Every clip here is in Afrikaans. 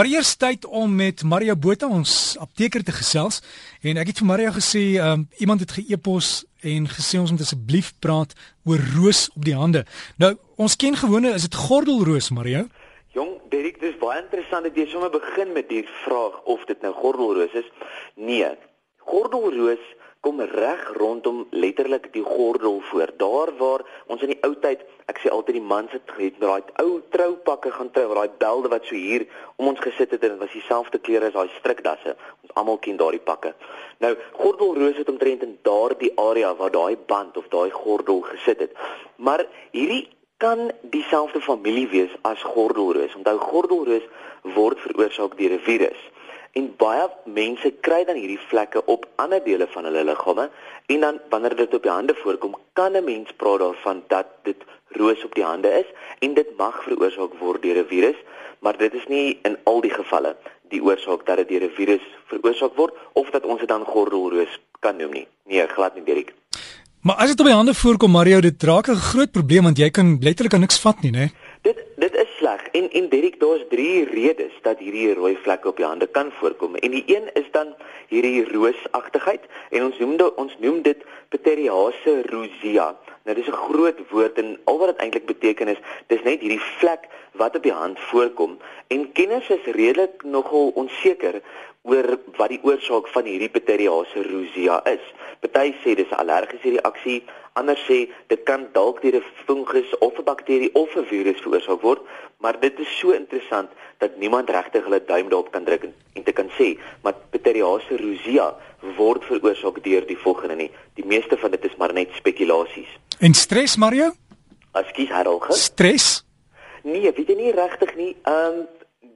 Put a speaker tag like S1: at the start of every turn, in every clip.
S1: Maar eers tyd om met Maria Botha ons apteker te gesels en ek het vir Maria gesê um, iemand het ge-epos en gesê ons moet asseblief praat oor roos op die hande. Nou ons ken gewone is dit gordelroos Maria?
S2: Jong, Derek, dis baie interessant dat jy sommer begin met die vraag of dit nou gordelroos is. Nee. Gordelroos kom reg rondom letterlik die gordel voor. Daar waar ons in die ou tyd, ek sê altyd die mans het het met daai ou troupakke gaan trou, daai belde wat so hier om ons gesit het en was dieselfde kleure as daai strikdasse. Ons almal ken daardie pakke. Nou, gordelroos het omtrent in daardie area waar daai band of daai gordel gesit het. Maar hierdie kan dieselfde familie wees as gordelroos. Onthou gordelroos word veroorsaak deur 'n virus. En baie mense kry dan hierdie vlekke op ander dele van hulle liggame en dan wanneer dit op die hande voorkom, kan 'n mens praat daarvan dat dit roos op die hande is en dit mag veroorsaak word deur 'n virus, maar dit is nie in al die gevalle die oorsaak dat dit deur 'n virus veroorsaak word of dat ons dit dan gordelroos kan noem nie. Nee, glad nie, Dirk.
S1: Maar as dit op die hande voorkom, Mario, dit raak 'n groot probleem want jy kan letterlik niks vat nie, né? Nee?
S2: Dit dit is sleg. En en Derek, daar's drie redes dat hierdie rooi vlekke op jou hande kan voorkom. En die een is dan hierdie roosagtigheid en ons noem dit ons noem dit Pityriase rosea. Nou dis 'n groot woord en al wat dit eintlik beteken is, dis net hierdie vlek wat op die hand voorkom. En kenners is redelik nogal onseker oor wat die oorsaak van hierdie Pityriase rosea is. Party sê dis 'n allergiese reaksie, ander sê dit kan dalk deur 'n fungus of 'n bakterie of 'n virus veroorsaak word, maar dit is so interessant dat niemand regtig hulle duim daarop kan druk en, en te kan sê, maar Pityriase rosea word veroorsaak deur die volgende nie. Die meeste van dit is maar net spekulasies.
S1: En stres, Mario?
S2: Askies Harold.
S1: Stres?
S2: Nee, weet jy nie regtig nie. Ehm um,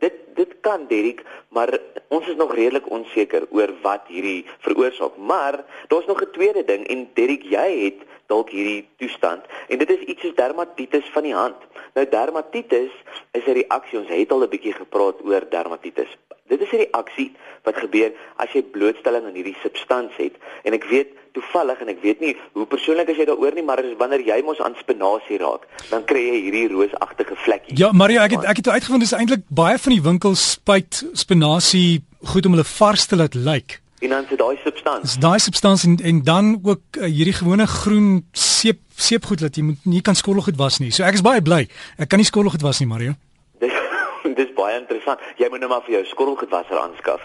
S2: dit dit kan Derek, maar ons is nog redelik onseker oor wat hierdie veroorsaak. Maar daar's nog 'n tweede ding en Derek, jy het dalk hierdie toestand en dit is iets soos dermatitis van die hand. Nou dermatitis is 'n reaksie. Ons het al 'n bietjie gepraat oor dermatitis. Dit is 'n reaksie wat gebeur as jy blootstelling aan hierdie substansie het. En ek weet toevallig en ek weet nie hoe persoonlik as jy daaroor nie, maar dis wanneer jy mos aan spinasie raak, dan kry jy hierdie roosagtige vlekkies.
S1: Ja, Mario, ek het ek het uitgevind dis eintlik baie van die winkels spuit spinasie goed om hulle vars te laat lyk.
S2: En dan sit daai substansie.
S1: Dis daai substansie en, en dan ook uh, hierdie gewone groen seep seepgoed dat jy moet nie kan skorrelgoed was nie. So ek is baie bly. Ek kan nie skorrelgoed was nie, Mario.
S2: Dis dis baie interessant. Jy moet nou maar vir jou skorrelgoedwasser aanskaf.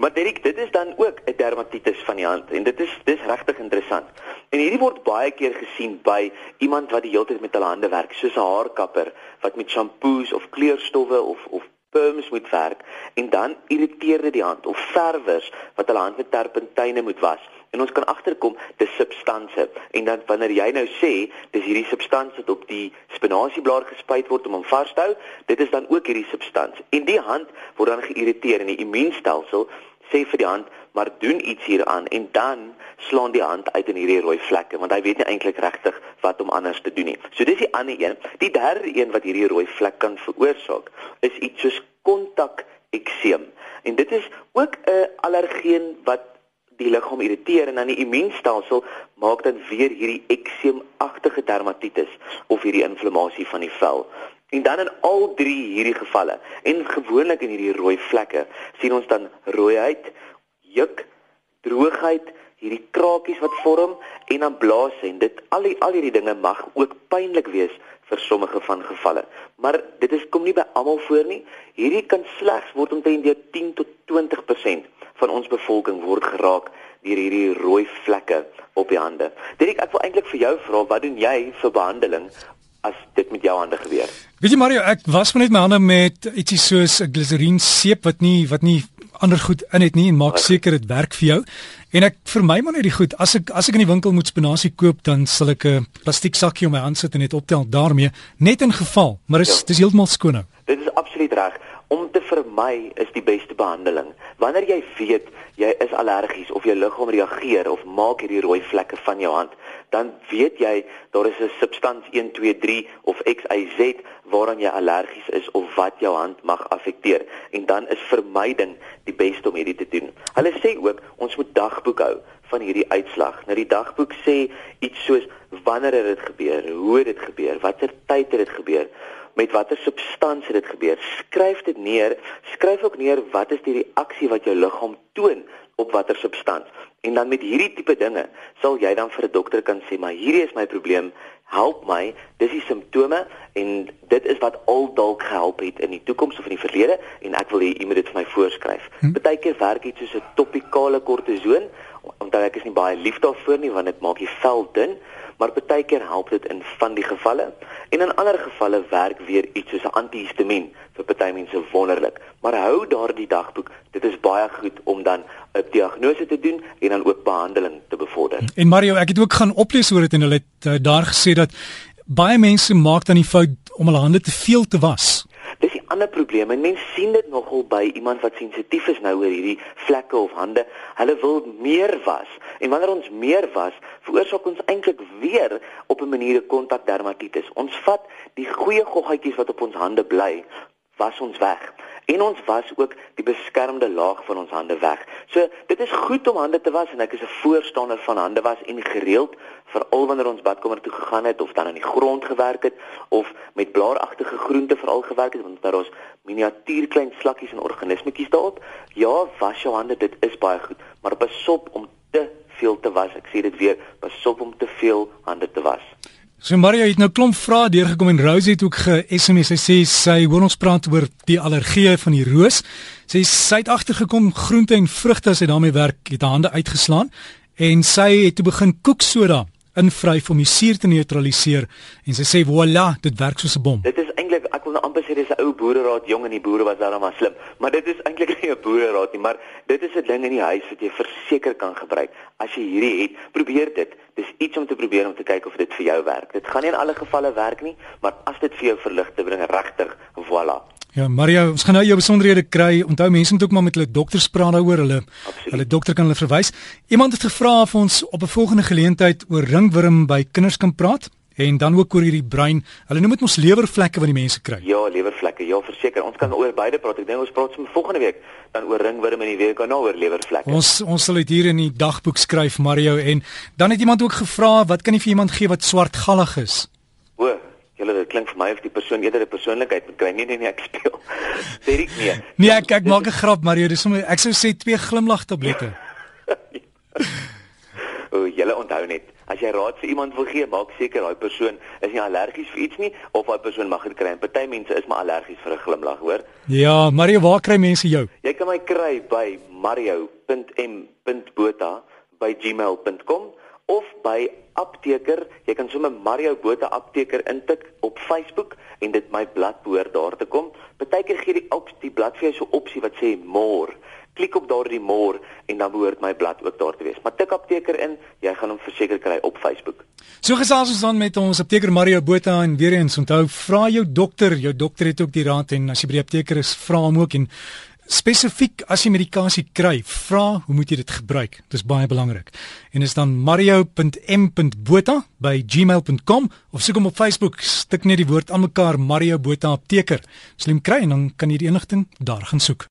S2: Maar Derek, dit is dan ook 'n dermatitis van die hand en dit is dis regtig interessant. En hierdie word baie keer gesien by iemand wat die hele tyd met hulle hande werk, soos 'n haarkapper wat met shampoos of kleurstowwe of of perms moet werk en dan irriteer dit die hand of verwers wat hulle hand met terpentyne moet was en ons kan agterkom dis substansie en dan wanneer jy nou sê dis hierdie substansie wat op die spinasieblaar gespuit word om hom vas te hou dit is dan ook hierdie substansie en die hand word dan geïrriteer en die immuunstelsel sê vir die hand maar doen iets hieraan en dan slaan die hand uit in hierdie rooi vlekke want hy weet nie eintlik regtig wat om anders te doen nie. So dis die ander een. Die derde een wat hierdie rooi vlek kan veroorsaak is iets soos kontak ekseem. En dit is ook 'n allergeen wat die liggaam irriteer en dan die immuunstelsel maak dan weer hierdie ekseemagtige dermatitis of hierdie inflammasie van die vel. En dan in al drie hierdie gevalle en gewoonlik in hierdie rooi vlekke sien ons dan rooiheid, juk, droogheid, hierdie krakies wat vorm en dan blaas en dit al die al hierdie dinge mag ook pynlik wees vir sommige van gevalle. Maar dit is kom nie by almal voor nie. Hierdie kan slegs word omtrent deur 10 tot 20% van ons bevolking word geraak deur hierdie rooi vlekke op die hande. Dirk, ek wil eintlik vir jou vra, wat doen jy vir behandeling as dit met jou hande gebeur?
S1: Weet jy Mario, ek was net my hande met ietsie soos 'n gliserien seep wat nie wat nie ander goed in het nie en maak seker dit werk vir jou. En ek vir my maar net die goed, as ek as ek in die winkel moet spinasie koop, dan sal ek 'n plastiek sakkie om my hand sit en net optel daarmee, net in geval, maar is ja. dis heeltemal skoon nou.
S2: Dit is absoluut reg om te vermy is die beste behandeling. Wanneer jy weet jy is allergies of jou liggaam reageer of maak hierdie rooi vlekke van jou hand, dan weet jy daar is 'n substansie 1 2 3 of XYZ waaraan jy allergies is of wat jou hand mag affekteer en dan is vermyding die beste om hierdie te doen. Hulle sê ook ons moet dagboek hou van hierdie uitslag. Nou die dagboek sê iets soos wanneer het dit gebeur, hoe het dit gebeur, watter tyd het dit gebeur met watter substansie dit gebeur. Skryf dit neer. Skryf ook neer wat is die reaksie wat jou liggaam toon op watter substans. En dan met hierdie tipe dinge sal jy dan vir 'n dokter kan sê, maar hierdie is my probleem, help my. Dis die simptome en dit is wat al dalk gehelp het in die toekoms of in die verlede en ek wil hê jy moet dit vir my voorskryf. Hm. Partykeer werk dit soos 'n topikale kortison, omdat ek is nie baie lief daarvoor nie want dit maak die vel dun maar baie keer help dit in van die gevalle en in ander gevalle werk weer iets soos 'n antihistamiin vir party mense wonderlik. Maar hou daardie dagboek, dit is baie goed om dan 'n diagnose te doen en dan ook behandeling te bevorder.
S1: En Mario, ek het ook gaan oplees oor dit en hulle het uh, daar gesê dat baie mense maak dan die fout om hulle hande te veel te was
S2: ander probleme. Mense sien dit nogal by iemand wat sensitief is nou oor hierdie vlekke of hande. Hulle wil meer was. En wanneer ons meer was, veroorsaak ons eintlik weer op 'n manier 'n kontakdermatitis. Ons vat die goeie goggetjies wat op ons hande bly, was ons weg en ons was ook die beskermde laag van ons hande weg. So dit is goed om hande te was en ek is 'n voorstander van hande was en gereeld veral wanneer ons badkamer toe gegaan het of dan in die grond gewerk het of met blaaragtige groente veral gewerk het want daar is miniatuur klein slakkies en organismetjies daarop. Ja, was jou hande, dit is baie goed, maar pasop om te veel te was. Ek sê dit weer, pasop om te veel hande te was.
S1: So Maria het nou klomp vrae deurgekom en Rose het ook ge-SMS. Sy sê sy hoor ons praat oor die allergie van die roos. Sy sê sy het agtergekom groente en vrugte as sy daarmee werk, het haar hande uitgeslaan en sy het toe begin koeksoda invryf om die suur te neutraliseer en sy sê voilà, dit werk soos 'n bom.
S2: Dit is wil nou amper sê dis 'n ou boereraad jong en die boere was daarom maar slim, maar dit is eintlik nie 'n boereraad nie, maar dit is 'n ding in die huis wat jy verseker kan gebruik. As jy hierdie het, probeer dit dis iets om te probeer om te kyk of dit vir jou werk. Dit gaan nie in alle gevalle werk nie, maar as dit vir jou verligte bring regtig, voilà.
S1: Ja, Mario, ons gaan nou jou besonderhede kry. Onthou mense moet ook maar met hulle dokters praat daaroor. Hulle Absoluut. hulle dokter kan hulle verwys. Iemand het gevra of ons op 'n volgende geleentheid oor ringworm by kinders kan praat en dan ook oor hierdie brein. Hulle noem dit mos lewervlekke wat die mense kry.
S2: Ja, lewervlekke. Ja, verseker. Ons kan oor beide praat. Ek dink ons praat sommer volgende week dan oor ringworm en die week daarna oor lewervlekke.
S1: Ons ons sal dit hier in die dagboek skryf, Mario, en dan het iemand ook gevra, wat kan jy vir iemand gee wat swartgallig is?
S2: O, julle dit klink vir my of die persoon eerder 'n persoonlikheid moet kry. Nee, nee, nee, ek speel. Sê ek nie.
S1: Nee, ek ek maak 'n grap, Mario. Dis sommer ek sou sê twee glimlag tablette.
S2: o, julle onthou net As jy raad vir iemand wil gee, maak seker daai persoon is nie allergies vir iets nie of daai persoon mag dit kry. Party mense is maar allergies vir 'n glimlag, hoor.
S1: Ja, Mario, waar kry mense jou?
S2: Jy kan my kry by mario.m.botha@gmail.com of by apteker. Jy kan sommer Mario Botha apteker intik op Facebook en dit my blad behoort daar te kom. Partykeer gee die op die blad vir jou so opsie wat sê more klik op daardie moer en dan behoort my blad ook daar te wees. Maar tik apteker in, jy gaan hom verseker kry op Facebook.
S1: So gesels ons dan met ons apteker Mario Botha en weer eens onthou vra jou dokter, jou dokter het ook die raad en as jy by die apteker is, vra hom ook en spesifiek as jy medikasie kry, vra hoe moet jy dit gebruik? Dis baie belangrik. En is dan mario.m.botha by gmail.com of soek hom op Facebook, stik net die woord aan mekaar Mario Botha apteker. Slim kry en dan kan jy die inligting daar gaan soek.